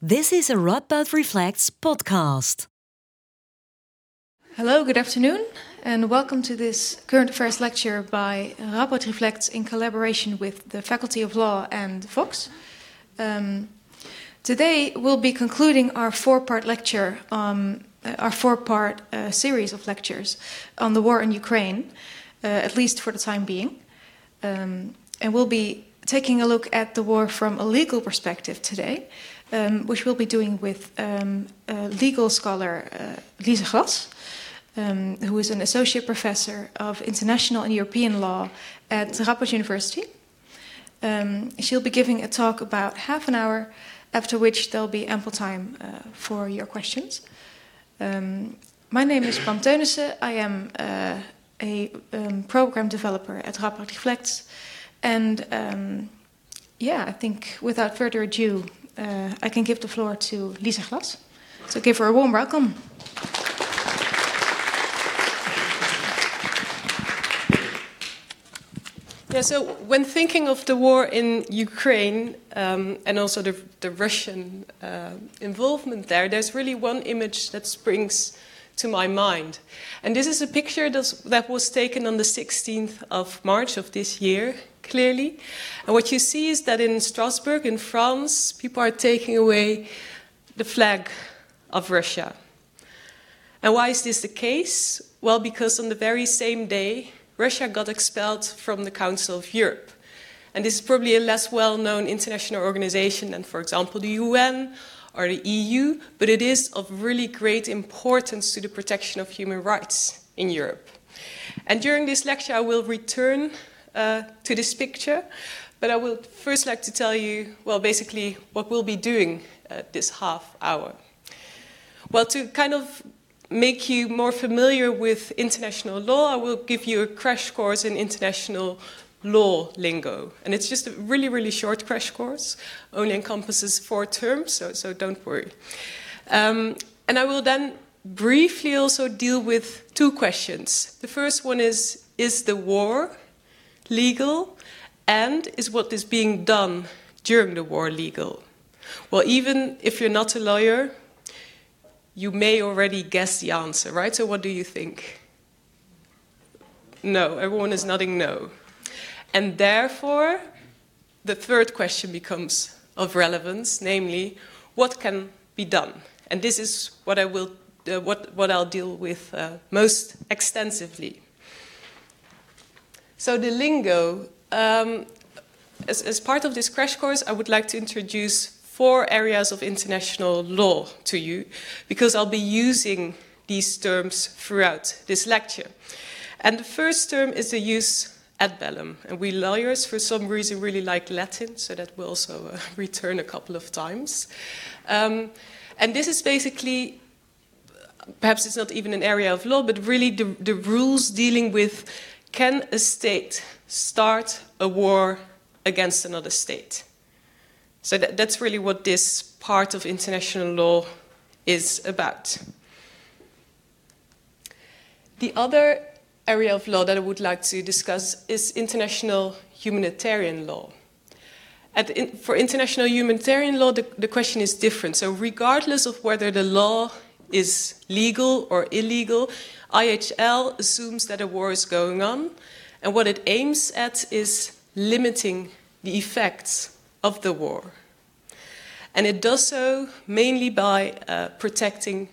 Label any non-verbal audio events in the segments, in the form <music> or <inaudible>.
This is a Radboud Reflects podcast. Hello, good afternoon, and welcome to this current affairs lecture by Radboud Reflects in collaboration with the Faculty of Law and Vox. Um, today we'll be concluding our four-part lecture, um, our four-part uh, series of lectures on the war in Ukraine, uh, at least for the time being, um, and we'll be taking a look at the war from a legal perspective today um, which we'll be doing with um, legal scholar uh, Lise Glas, um, who is an associate professor of international and European law at Radboud University. Um, she'll be giving a talk about half an hour, after which there'll be ample time uh, for your questions. Um, my name is Pam Teunissen. I am uh, a um, program developer at Radboud Reflects. And yeah, I think without further ado, uh, I can give the floor to Lise Glas. So give her a warm welcome. Yeah, so when thinking of the war in Ukraine um, and also the, the Russian uh, involvement there, there's really one image that springs to my mind. And this is a picture that was taken on the 16th of March of this year clearly. And what you see is that in Strasbourg, in France, people are taking away the flag of Russia. And why is this the case? Well, because on the very same day, Russia got expelled from the Council of Europe. And this is probably a less well known international organization than, for example, the UN or the EU, but it is of really great importance to the protection of human rights in Europe. And during this lecture, I will return uh, to this picture. But I would first like to tell you, well, basically what we'll be doing uh, this half hour. Well, to kind of make you more familiar with international law, I will give you a crash course in international law lingo. And it's just a really, really short crash course, only encompasses four terms, so, so don't worry. Um, and I will then briefly also deal with two questions. The first one is Is the war legal? And is what is being done during the war legal? Well, even if you're not a lawyer, you may already guess the answer, right? So, what do you think? No, everyone is nodding no. And therefore, the third question becomes of relevance, namely, what can be done? And this is what I will, uh, what, what I'll deal with uh, most extensively. So the lingo, um, as, as part of this crash course, I would like to introduce four areas of international law to you, because I'll be using these terms throughout this lecture. And the first term is the jus ad bellum. And we lawyers, for some reason, really like Latin, so that will also uh, <laughs> return a couple of times. Um, and this is basically, perhaps it's not even an area of law, but really the, the rules dealing with can a state start a war against another state? So that, that's really what this part of international law is about. The other area of law that I would like to discuss is international humanitarian law. In, for international humanitarian law, the, the question is different. So, regardless of whether the law is legal or illegal, IHL assumes that a war is going on, and what it aims at is limiting the effects of the war. And it does so mainly by uh, protecting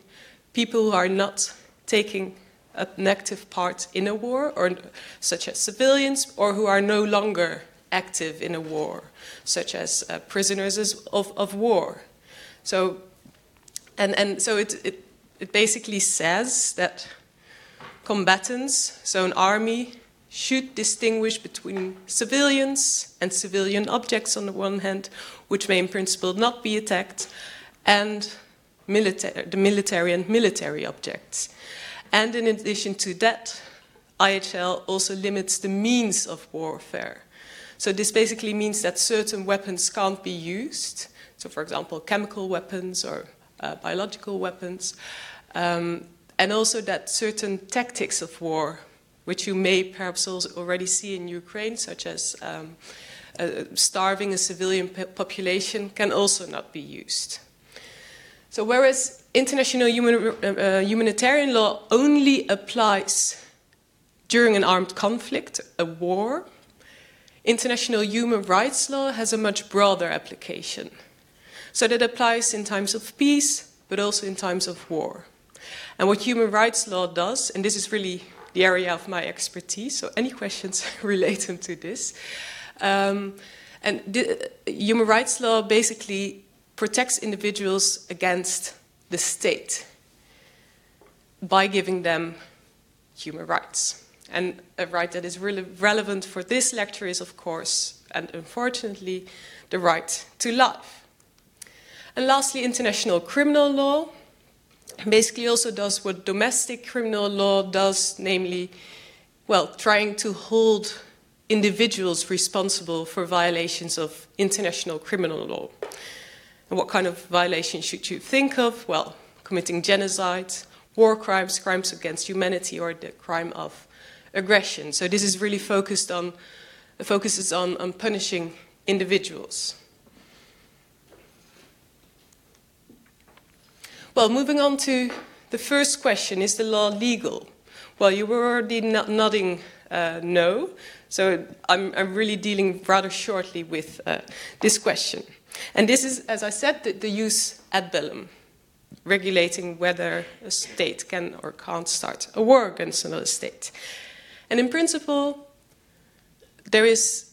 people who are not taking an active part in a war, or such as civilians, or who are no longer active in a war, such as uh, prisoners of, of war. So, and, and so it, it, it basically says that combatants, so an army, should distinguish between civilians and civilian objects on the one hand, which may in principle not be attacked, and milita- the military and military objects. And in addition to that, IHL also limits the means of warfare. So this basically means that certain weapons can't be used. So, for example, chemical weapons or uh, biological weapons. Um, and also that certain tactics of war, which you may perhaps already see in Ukraine, such as um, uh, starving a civilian population, can also not be used. So, whereas international human, uh, uh, humanitarian law only applies during an armed conflict, a war, international human rights law has a much broader application. So, that applies in times of peace, but also in times of war. And what human rights law does, and this is really the area of my expertise, so any questions <laughs> relating to this. Um, and the, human rights law basically protects individuals against the state by giving them human rights. And a right that is really relevant for this lecture is, of course, and unfortunately, the right to life. And lastly, international criminal law basically also does what domestic criminal law does, namely, well, trying to hold individuals responsible for violations of international criminal law. And what kind of violations should you think of? Well, committing genocide, war crimes, crimes against humanity, or the crime of aggression. So this is really focused on focuses on, on punishing individuals. Well, moving on to the first question is the law legal? Well, you were already nodding uh, no, so I'm, I'm, really dealing rather shortly with uh, this question. And this is, as I said, the, the jus ad bellum, regulating whether a state can or can't start a war against another state. And in principle, there is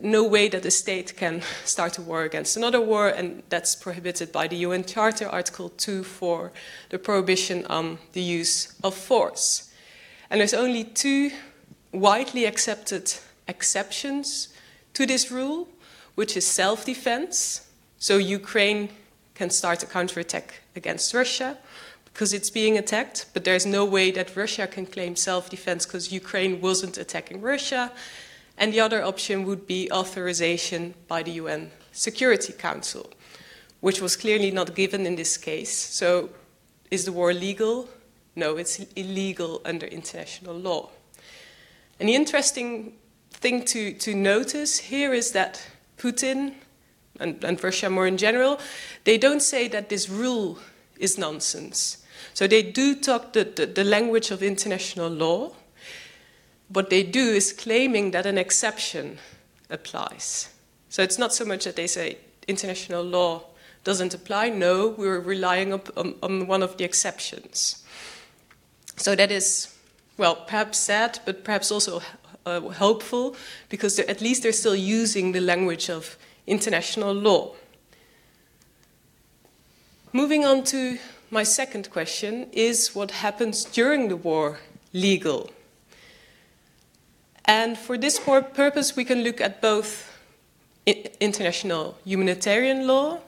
no way that the state can <laughs> start a war against another war, and that's prohibited by the UN Charter, Article 2 for the prohibition on the use of force. And there's only two widely accepted exceptions to this rule, which is self defense. So Ukraine can start a counterattack against Russia because it's being attacked, but there's no way that Russia can claim self defense because Ukraine wasn't attacking Russia. And the other option would be authorization by the UN Security Council, which was clearly not given in this case. So, is the war legal? No, it's illegal under international law. And the interesting thing to, to notice here is that Putin and, and Russia more in general, they don't say that this rule is nonsense. So they do talk the, the, the language of international law, what they do is claiming that an exception applies. So it's not so much that they say international law doesn't apply. No, we're relying on, on one of the exceptions. So that is, well, perhaps sad, but perhaps also uh, hopeful, because at least they're still using the language of international law. Moving on to my second question is what happens during the war legal? And for this purpose, we can look at both international humanitarian law,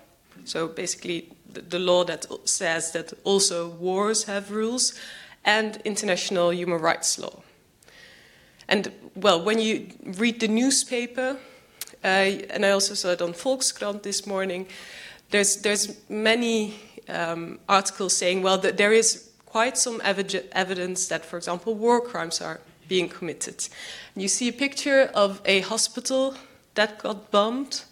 so basically the law that says that also wars have rules, and international human rights law. And well, when you read the newspaper, uh, and I also saw it on Volkskrant this morning, there's, there's many um, articles saying, well, that there is quite some ev- evidence that, for example, war crimes are being committed. You see a picture of a hospital that got bombed.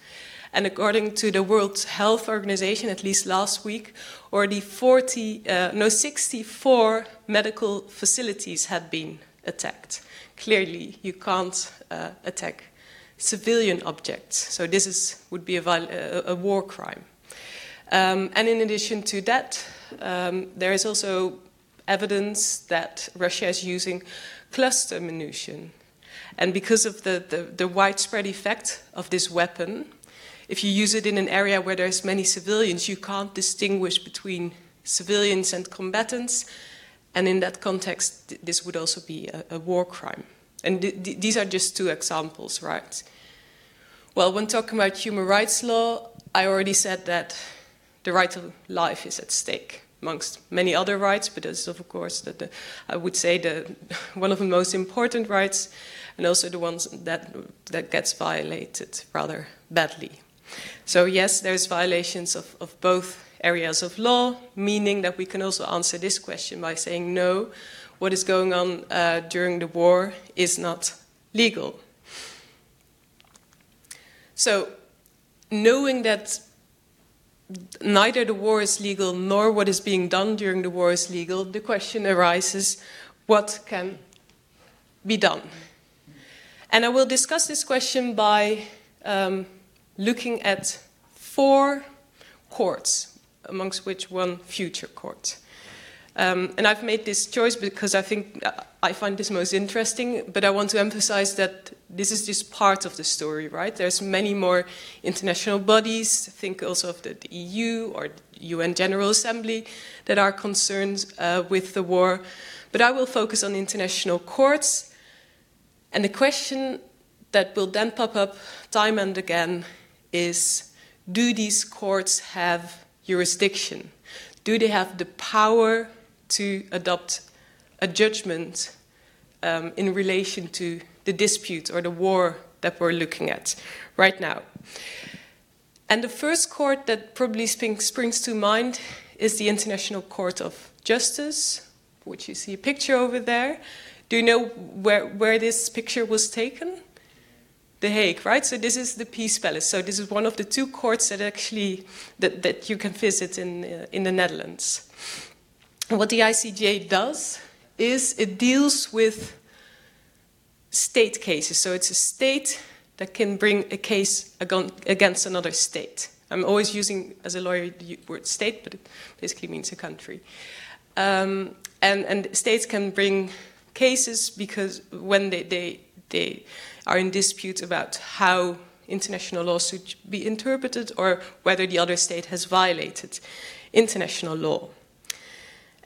And according to the World Health Organization, at least last week, already 40, uh, no, 64 medical facilities had been attacked. Clearly, you can't uh, attack civilian objects. So this is, would be a, a, a war crime. Um, and in addition to that, um, there is also evidence that Russia is using cluster munition. And because of the, the, the, widespread effect of this weapon, if you use it in an area where there's many civilians, you can't distinguish between civilians and combatants. And in that context, this would also be a, a war crime. And th th these are just two examples, right? Well, when talking about human rights law, I already said that the right to life is at stake amongst many other rights, but this is of course the, the, I would say the <laughs> one of the most important rights, and also the ones that that gets violated rather badly. So yes, there's violations of, of both areas of law, meaning that we can also answer this question by saying no, what is going on uh, during the war is not legal. So knowing that neither the war is legal nor what is being done during the war is legal, the question arises what can be done? And I will discuss this question by um, looking at four courts, amongst which one future court. Um, and I've made this choice because I think uh, I find this most interesting, but I want to emphasize that this is just part of the story, right? There's many more international bodies, think also of the, the EU or the UN General Assembly, that are concerned uh, with the war. But I will focus on international courts. And the question that will then pop up time and again is do these courts have jurisdiction? Do they have the power to adopt a judgment um, in relation to the dispute or the war that we're looking at right now. And the first court that probably springs to mind is the International Court of Justice, which you see a picture over there. Do you know where, where this picture was taken? The Hague, right? So this is the Peace Palace. So this is one of the two courts that actually that, that you can visit in uh, in the Netherlands. What the ICJ does is it deals with state cases. So it's a state that can bring a case against another state. I'm always using, as a lawyer, the word state, but it basically means a country. Um, and, and states can bring cases because when they, they, they are in dispute about how international law should be interpreted or whether the other state has violated international law.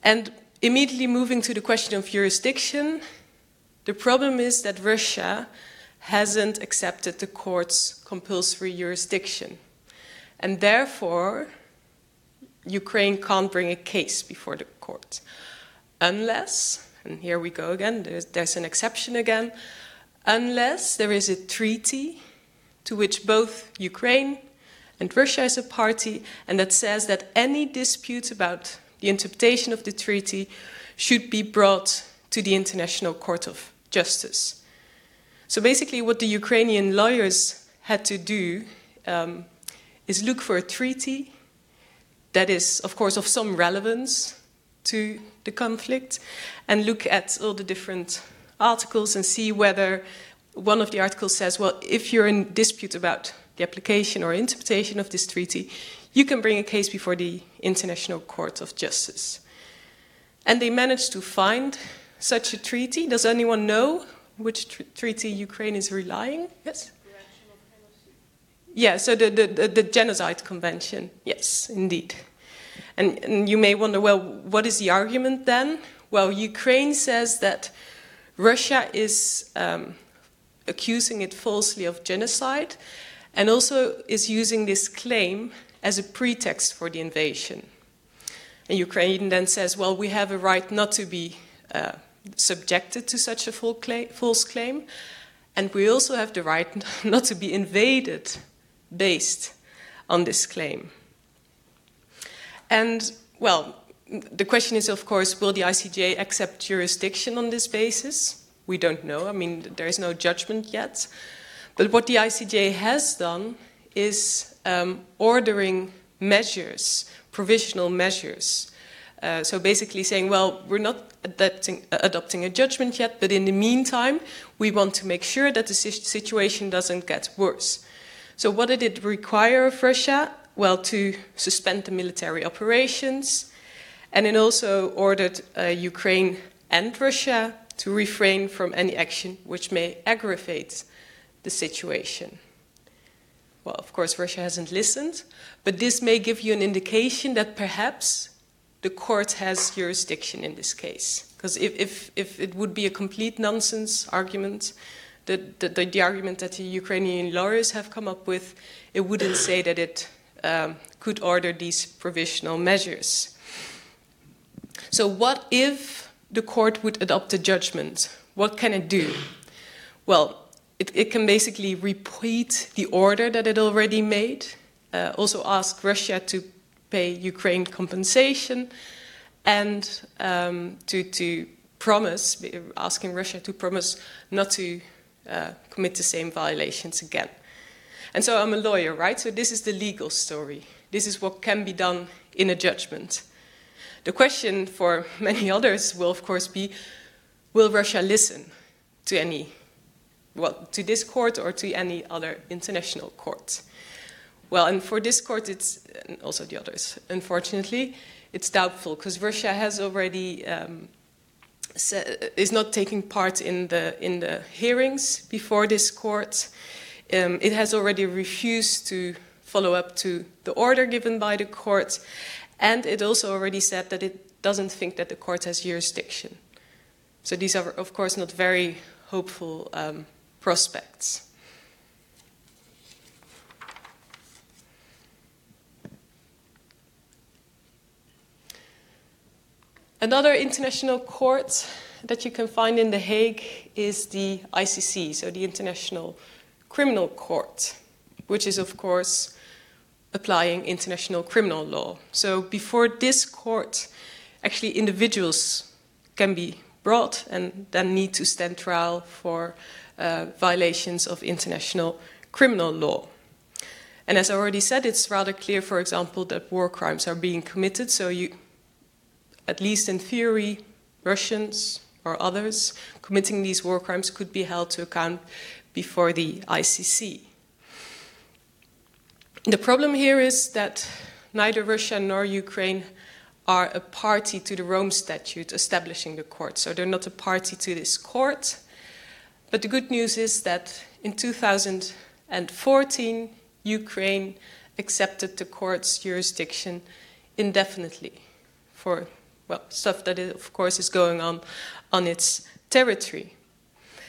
And immediately moving to the question of jurisdiction, the problem is that Russia hasn't accepted the court's compulsory jurisdiction. And therefore, Ukraine can't bring a case before the court. Unless, and here we go again, there's, there's an exception again, unless there is a treaty to which both Ukraine and Russia is a party, and that says that any dispute about the interpretation of the treaty should be brought to the International Court of Justice. So basically, what the Ukrainian lawyers had to do um, is look for a treaty that is, of course, of some relevance to the conflict and look at all the different articles and see whether one of the articles says, well, if you're in dispute about the application or interpretation of this treaty, you can bring a case before the International Court of Justice. And they managed to find such a treaty. Does anyone know which tr treaty Ukraine is relying? Yes? Yeah, so the, the, the, Genocide Convention. Yes, indeed. And, and you may wonder, well, what is the argument then? Well, Ukraine says that Russia is um, accusing it falsely of genocide and also is using this claim as a pretext for the invasion. And Ukraine then says, well, we have a right not to be uh, subjected to such a false claim, and we also have the right <laughs> not to be invaded based on this claim. And, well, the question is, of course, will the ICJ accept jurisdiction on this basis? We don't know. I mean, there is no judgment yet. But what the ICJ has done is um, ordering measures, provisional measures. Uh, so basically saying, well, we're not adapting, uh, adopting a judgment yet, but in the meantime, we want to make sure that the situation doesn't get worse. So, what did it require of Russia? Well, to suspend the military operations, and it also ordered uh, Ukraine and Russia to refrain from any action which may aggravate the situation. Well, of course, Russia hasn't listened, but this may give you an indication that perhaps the court has jurisdiction in this case. Because if, if, if it would be a complete nonsense argument, the, the, the, argument that the Ukrainian lawyers have come up with, it wouldn't say that it um, could order these provisional measures. So, what if the court would adopt a judgment? What can it do? Well, it, it can basically repeat the order that it already made, uh, also ask Russia to pay Ukraine compensation, and um, to, to promise, asking Russia to promise not to uh, commit the same violations again. And so I'm a lawyer, right? So this is the legal story. this is what can be done in a judgment. The question for <laughs> many others will, of course, be will Russia listen to any, well, to this court or to any other international court? Well, and for this court, it's, and also the others, unfortunately, it's doubtful because Russia has already. Um, is not taking part in the in the hearings before this court. Um, it has already refused to follow up to the order given by the court, and it also already said that it doesn't think that the court has jurisdiction. So these are, of course, not very hopeful um, prospects. Another international court that you can find in The Hague is the ICC, so the International Criminal Court, which is, of course, applying international criminal law. So before this court, actually individuals can be brought and then need to stand trial for uh, violations of international criminal law. And as I already said, it's rather clear, for example, that war crimes are being committed. So you, at least in theory, Russians or others committing these war crimes could be held to account before the ICC. The problem here is that neither Russia nor Ukraine are a party to the Rome Statute establishing the court, so they're not a party to this court. But the good news is that in 2014, Ukraine accepted the court's jurisdiction indefinitely for well, stuff that, of course, is going on on its territory.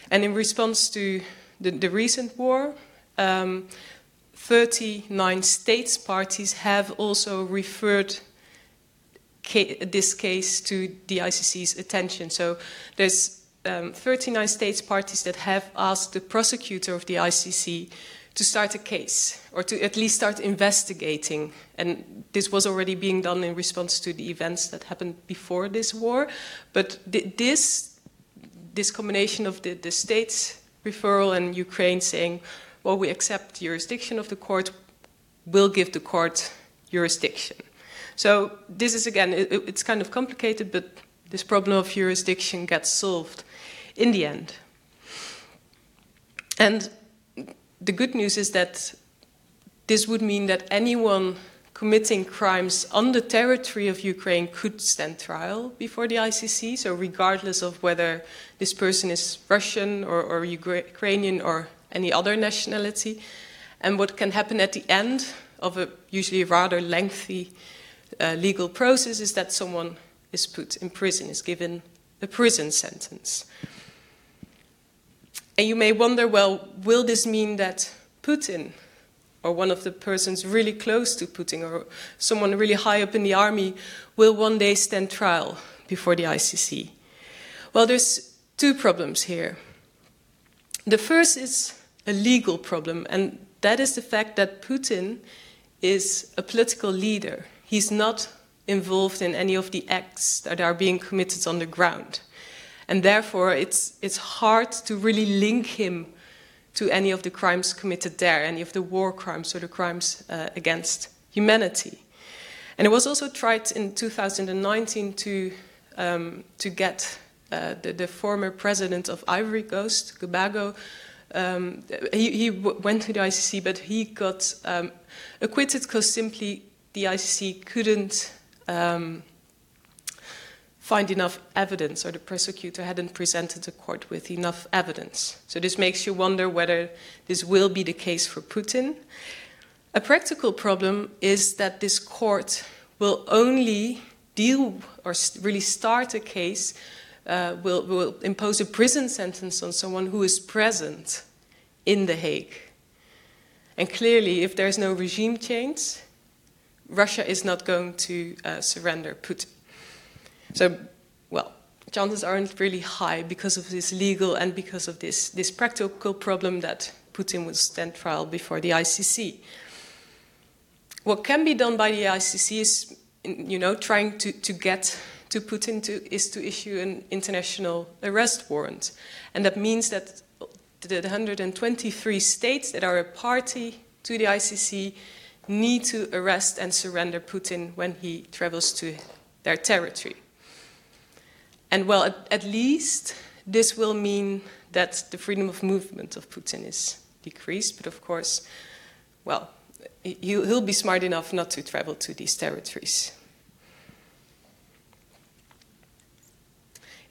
And in response to the, the recent war, um, 39 states parties have also referred ca this case to the ICC's attention. So there's um, 39 states parties that have asked the prosecutor of the ICC to start a case or to at least start investigating. And this was already being done in response to the events that happened before this war. But th this, this combination of the, the states referral and Ukraine saying, well, we accept jurisdiction of the court, will give the court jurisdiction. So this is again, it, it's kind of complicated, but this problem of jurisdiction gets solved in the end. And the good news is that this would mean that anyone committing crimes on the territory of Ukraine could stand trial before the ICC. So, regardless of whether this person is Russian or, or Ukrainian or any other nationality. And what can happen at the end of a usually rather lengthy uh, legal process is that someone is put in prison, is given a prison sentence. And you may wonder well, will this mean that Putin or one of the persons really close to Putin or someone really high up in the army will one day stand trial before the ICC? Well, there's two problems here. The first is a legal problem, and that is the fact that Putin is a political leader. He's not involved in any of the acts that are being committed on the ground. And therefore, it's, it's hard to really link him to any of the crimes committed there, any of the war crimes or the crimes uh, against humanity. And it was also tried in 2019 to, um, to get uh, the, the, former president of Ivory Coast, Gbagbo, um, he, he went to the ICC, but he got um, acquitted because simply the ICC couldn't um, find enough evidence, or the prosecutor hadn't presented the court with enough evidence. So this makes you wonder whether this will be the case for Putin. A practical problem is that this court will only deal or really start a case, uh, will, will impose a prison sentence on someone who is present in The Hague. And clearly, if there's no regime change, Russia is not going to uh, surrender Putin. So, well, chances aren't really high because of this legal and because of this, this practical problem that Putin will stand trial before the ICC. What can be done by the ICC is, you know, trying to, to get to Putin to, is to issue an international arrest warrant. And that means that the 123 states that are a party to the ICC need to arrest and surrender Putin when he travels to their territory. And well, at, at least this will mean that the freedom of movement of Putin is decreased, but of course, well, he'll be smart enough not to travel to these territories.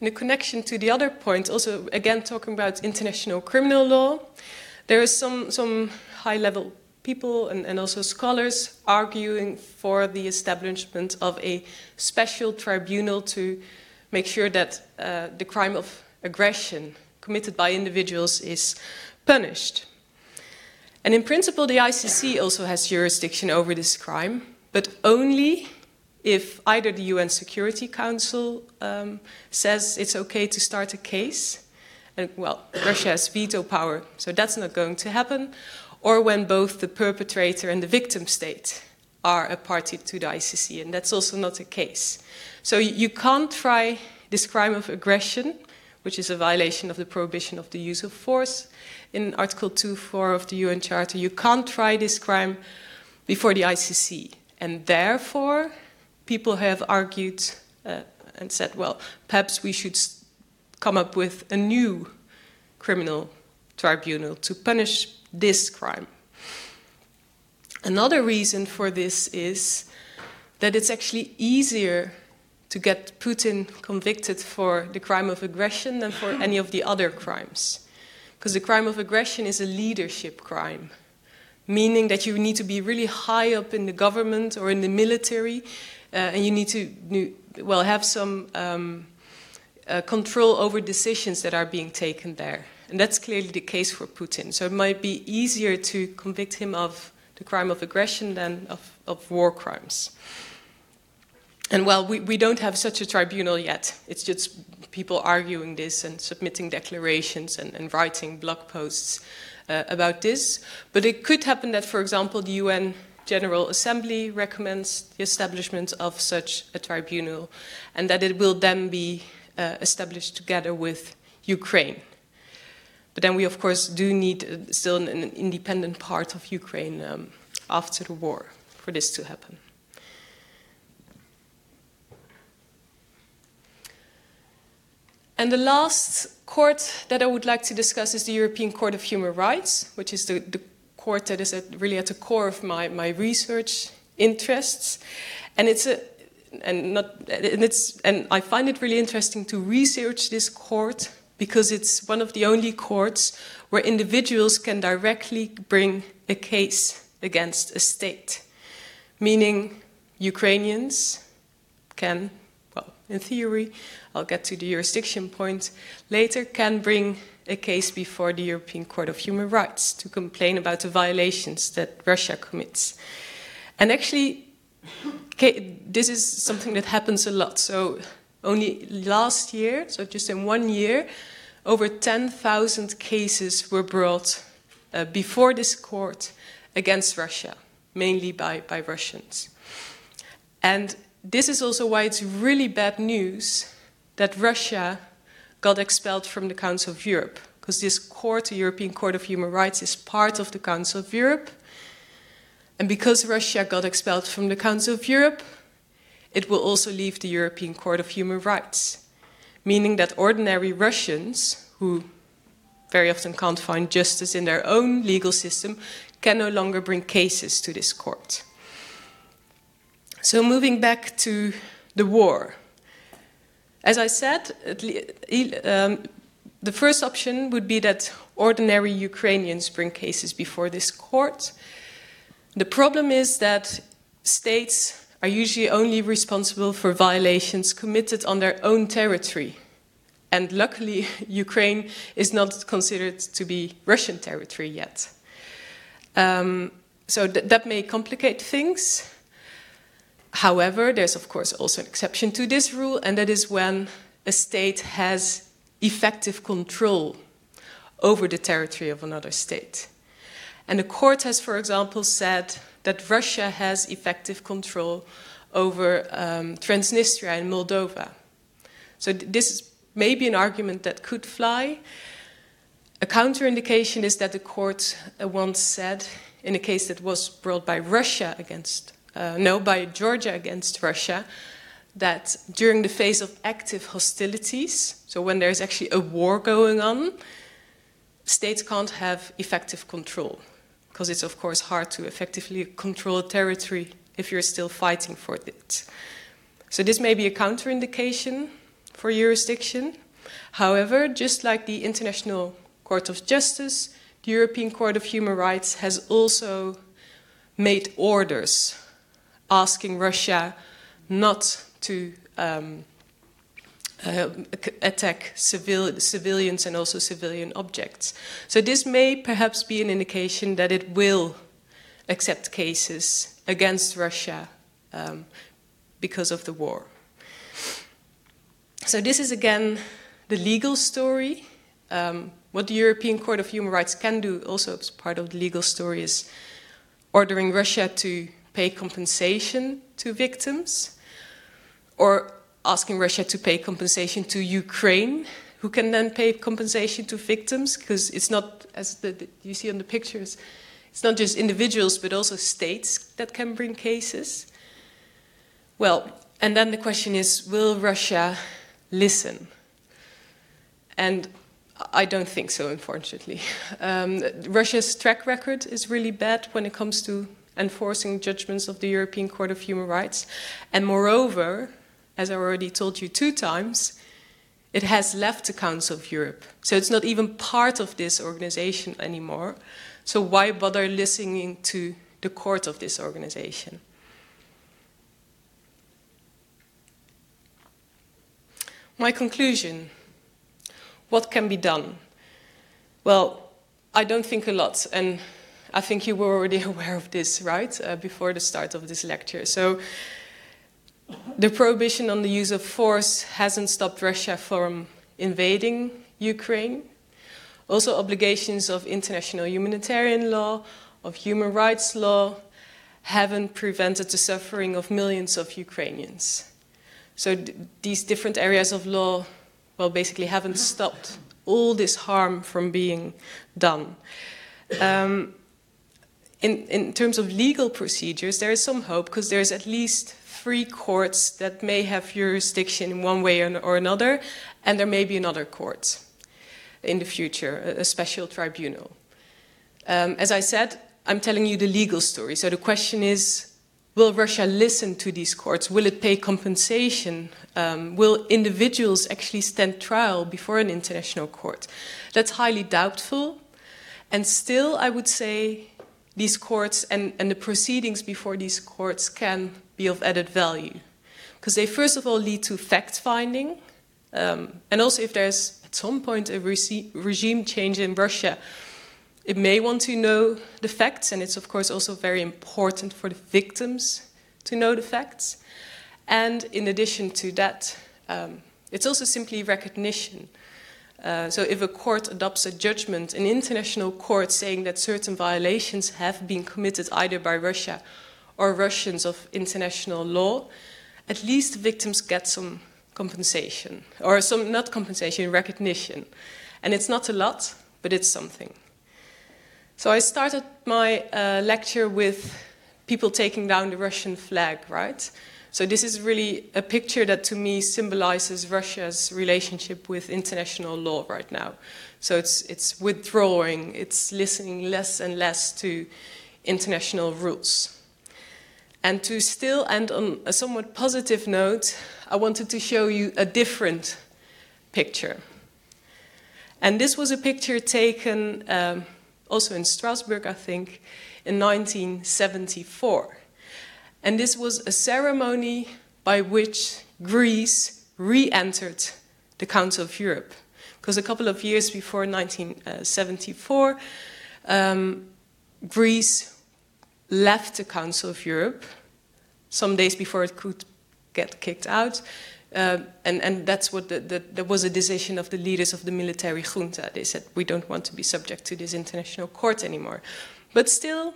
In a connection to the other point, also again talking about international criminal law, there is some, some high level people and, and also scholars arguing for the establishment of a special tribunal to make sure that uh, the crime of aggression committed by individuals is punished. And in principle, the ICC also has jurisdiction over this crime, but only if either the UN Security Council um, says it's okay to start a case, and well, Russia has veto power, so that's not going to happen, or when both the perpetrator and the victim state are a party to the ICC, and that's also not the case. So you can't try this crime of aggression, which is a violation of the prohibition of the use of force in Article 2.4 of the UN Charter. You can't try this crime before the ICC, and therefore people have argued uh, and said, well, perhaps we should come up with a new criminal tribunal to punish this crime. Another reason for this is that it's actually easier to get Putin convicted for the crime of aggression than for any of the other crimes. Because the crime of aggression is a leadership crime, meaning that you need to be really high up in the government or in the military, uh, and you need to, well, have some um, uh, control over decisions that are being taken there. And that's clearly the case for Putin. So it might be easier to convict him of the crime of aggression than of, of war crimes. And well, we, we don't have such a tribunal yet. It's just people arguing this and submitting declarations and, and writing blog posts uh, about this. But it could happen that, for example, the UN General Assembly recommends the establishment of such a tribunal and that it will then be uh, established together with Ukraine. But then we, of course, do need uh, still an, independent part of Ukraine um, after the war for this to happen. And the last court that I would like to discuss is the European Court of Human Rights, which is the, the court that is at, really at the core of my, my research interests. And it's a and not and it's and I find it really interesting to research this court because it's one of the only courts where individuals can directly bring a case against a state, meaning Ukrainians can, well, in theory, I'll get to the jurisdiction point later, can bring a case before the European Court of Human Rights to complain about the violations that Russia commits. And actually, this is something that happens a lot. So, only last year, so just in one year, over 10,000 cases were brought uh, before this court against Russia, mainly by, by Russians. And this is also why it's really bad news that Russia got expelled from the Council of Europe, because this court, the European Court of Human Rights, is part of the Council of Europe. And because Russia got expelled from the Council of Europe, it will also leave the European Court of Human Rights, meaning that ordinary Russians, who very often can't find justice in their own legal system, can no longer bring cases to this court. So, moving back to the war. As I said, um, the first option would be that ordinary Ukrainians bring cases before this court. The problem is that states are usually only responsible for violations committed on their own territory. And luckily, <laughs> Ukraine is not considered to be Russian territory yet. Um, so th that may complicate things. However, there's of course also an exception to this rule, and that is when a state has effective control over the territory of another state. And the court has, for example, said that Russia has effective control over um, Transnistria and Moldova. So th this is maybe an argument that could fly. A counterindication is that the court uh, once said in a case that was brought by Russia against, uh, no, by Georgia against Russia, that during the phase of active hostilities, so when there's actually a war going on, states can't have effective control. Because it's, of course, hard to effectively control territory if you're still fighting for it. So, this may be a counterindication for jurisdiction. However, just like the International Court of Justice, the European Court of Human Rights has also made orders asking Russia not to um, uh, attack civil, civilians and also civilian objects. So, this may perhaps be an indication that it will accept cases against Russia um, because of the war. So, this is again the legal story. Um, what the European Court of Human Rights can do, also as part of the legal story, is ordering Russia to pay compensation to victims or asking Russia to pay compensation to Ukraine, who can then pay compensation to victims, because it's not, as the, the, you see on the pictures, it's not just individuals, but also states that can bring cases. Well, and then the question is will Russia listen? And I don't think so, unfortunately. <laughs> Um, Russia's track record is really bad when it comes to enforcing judgments of the European Court of Human Rights. And moreover, as I already told you two times, it has left the Council of Europe. So it's not even part of this organization anymore. So why bother listening to the court of this organization? My conclusion what can be done? Well, I don't think a lot, and I think you were already <laughs> aware of this, right, uh, before the start of this lecture. So, the prohibition on the use of force hasn't stopped Russia from invading Ukraine. Also, obligations of international humanitarian law, of human rights law, haven't prevented the suffering of millions of Ukrainians. So, these different areas of law well, basically haven't stopped all this harm from being done. Um, in, in terms of legal procedures, there is some hope because there's at least three courts that may have jurisdiction in one way or another, and there may be another court in the future, a, special tribunal. Um, as I said, I'm telling you the legal story. So the question is Will Russia listen to these courts? Will it pay compensation? Um, will individuals actually stand trial before an international court? That's highly doubtful. And still, I would say these courts and, and the proceedings before these courts can be of added value. Because they, first of all, lead to fact finding. Um, and also, if there's at some point a regime change in Russia, it may want to know the facts, and it's of course also very important for the victims to know the facts. And in addition to that, um, it's also simply recognition. Uh, so, if a court adopts a judgment, an international court saying that certain violations have been committed either by Russia or Russians of international law, at least victims get some compensation, or some, not compensation, recognition. And it's not a lot, but it's something. So I started my uh, lecture with people taking down the Russian flag, right? So this is really a picture that to me symbolizes Russia's relationship with international law right now. So it's, it's withdrawing, it's listening less and less to international rules. And to still end on a somewhat positive note, I wanted to show you a different picture. And this was a picture taken um, also in Strasbourg, I think, in 1974. And this was a ceremony by which Greece re entered the Council of Europe. Because a couple of years before 1974, um, Greece left the Council of Europe, some days before it could get kicked out, uh, and, and that's what the, the, there was a decision of the leaders of the military junta. They said, we don't want to be subject to this international court anymore. But still,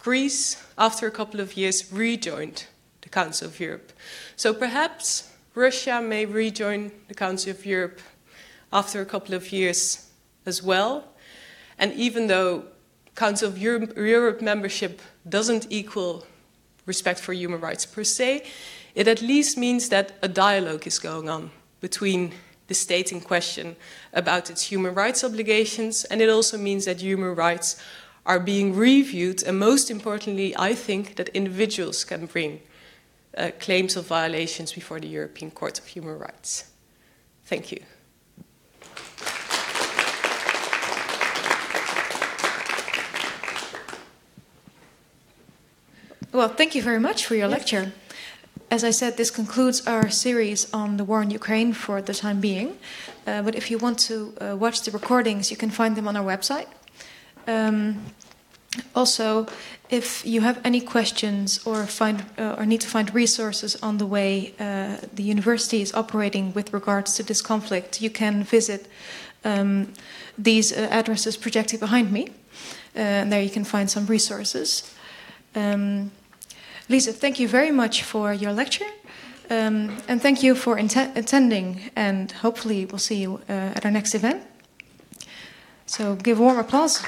Greece, after a couple of years, rejoined the Council of Europe. So perhaps Russia may rejoin the Council of Europe after a couple of years as well. And even though Council of Europe, Europe membership doesn't equal respect for human rights per se, it at least means that a dialogue is going on between the state in question about its human rights obligations, and it also means that human rights are being reviewed, and most importantly, I think that individuals can bring uh, claims of violations before the European Court of Human Rights. Thank you. Well, thank you very much for your lecture. As I said, this concludes our series on the war in Ukraine for the time being. Uh, but if you want to uh, watch the recordings, you can find them on our website. Um, also, if you have any questions or find uh, or need to find resources on the way uh, the university is operating with regards to this conflict, you can visit um, these uh, addresses projected behind me. Uh, and there you can find some resources. Um, Lisa, thank you very much for your lecture. Um, and thank you for attending, and hopefully, we'll see you uh, at our next event. So, give warm applause.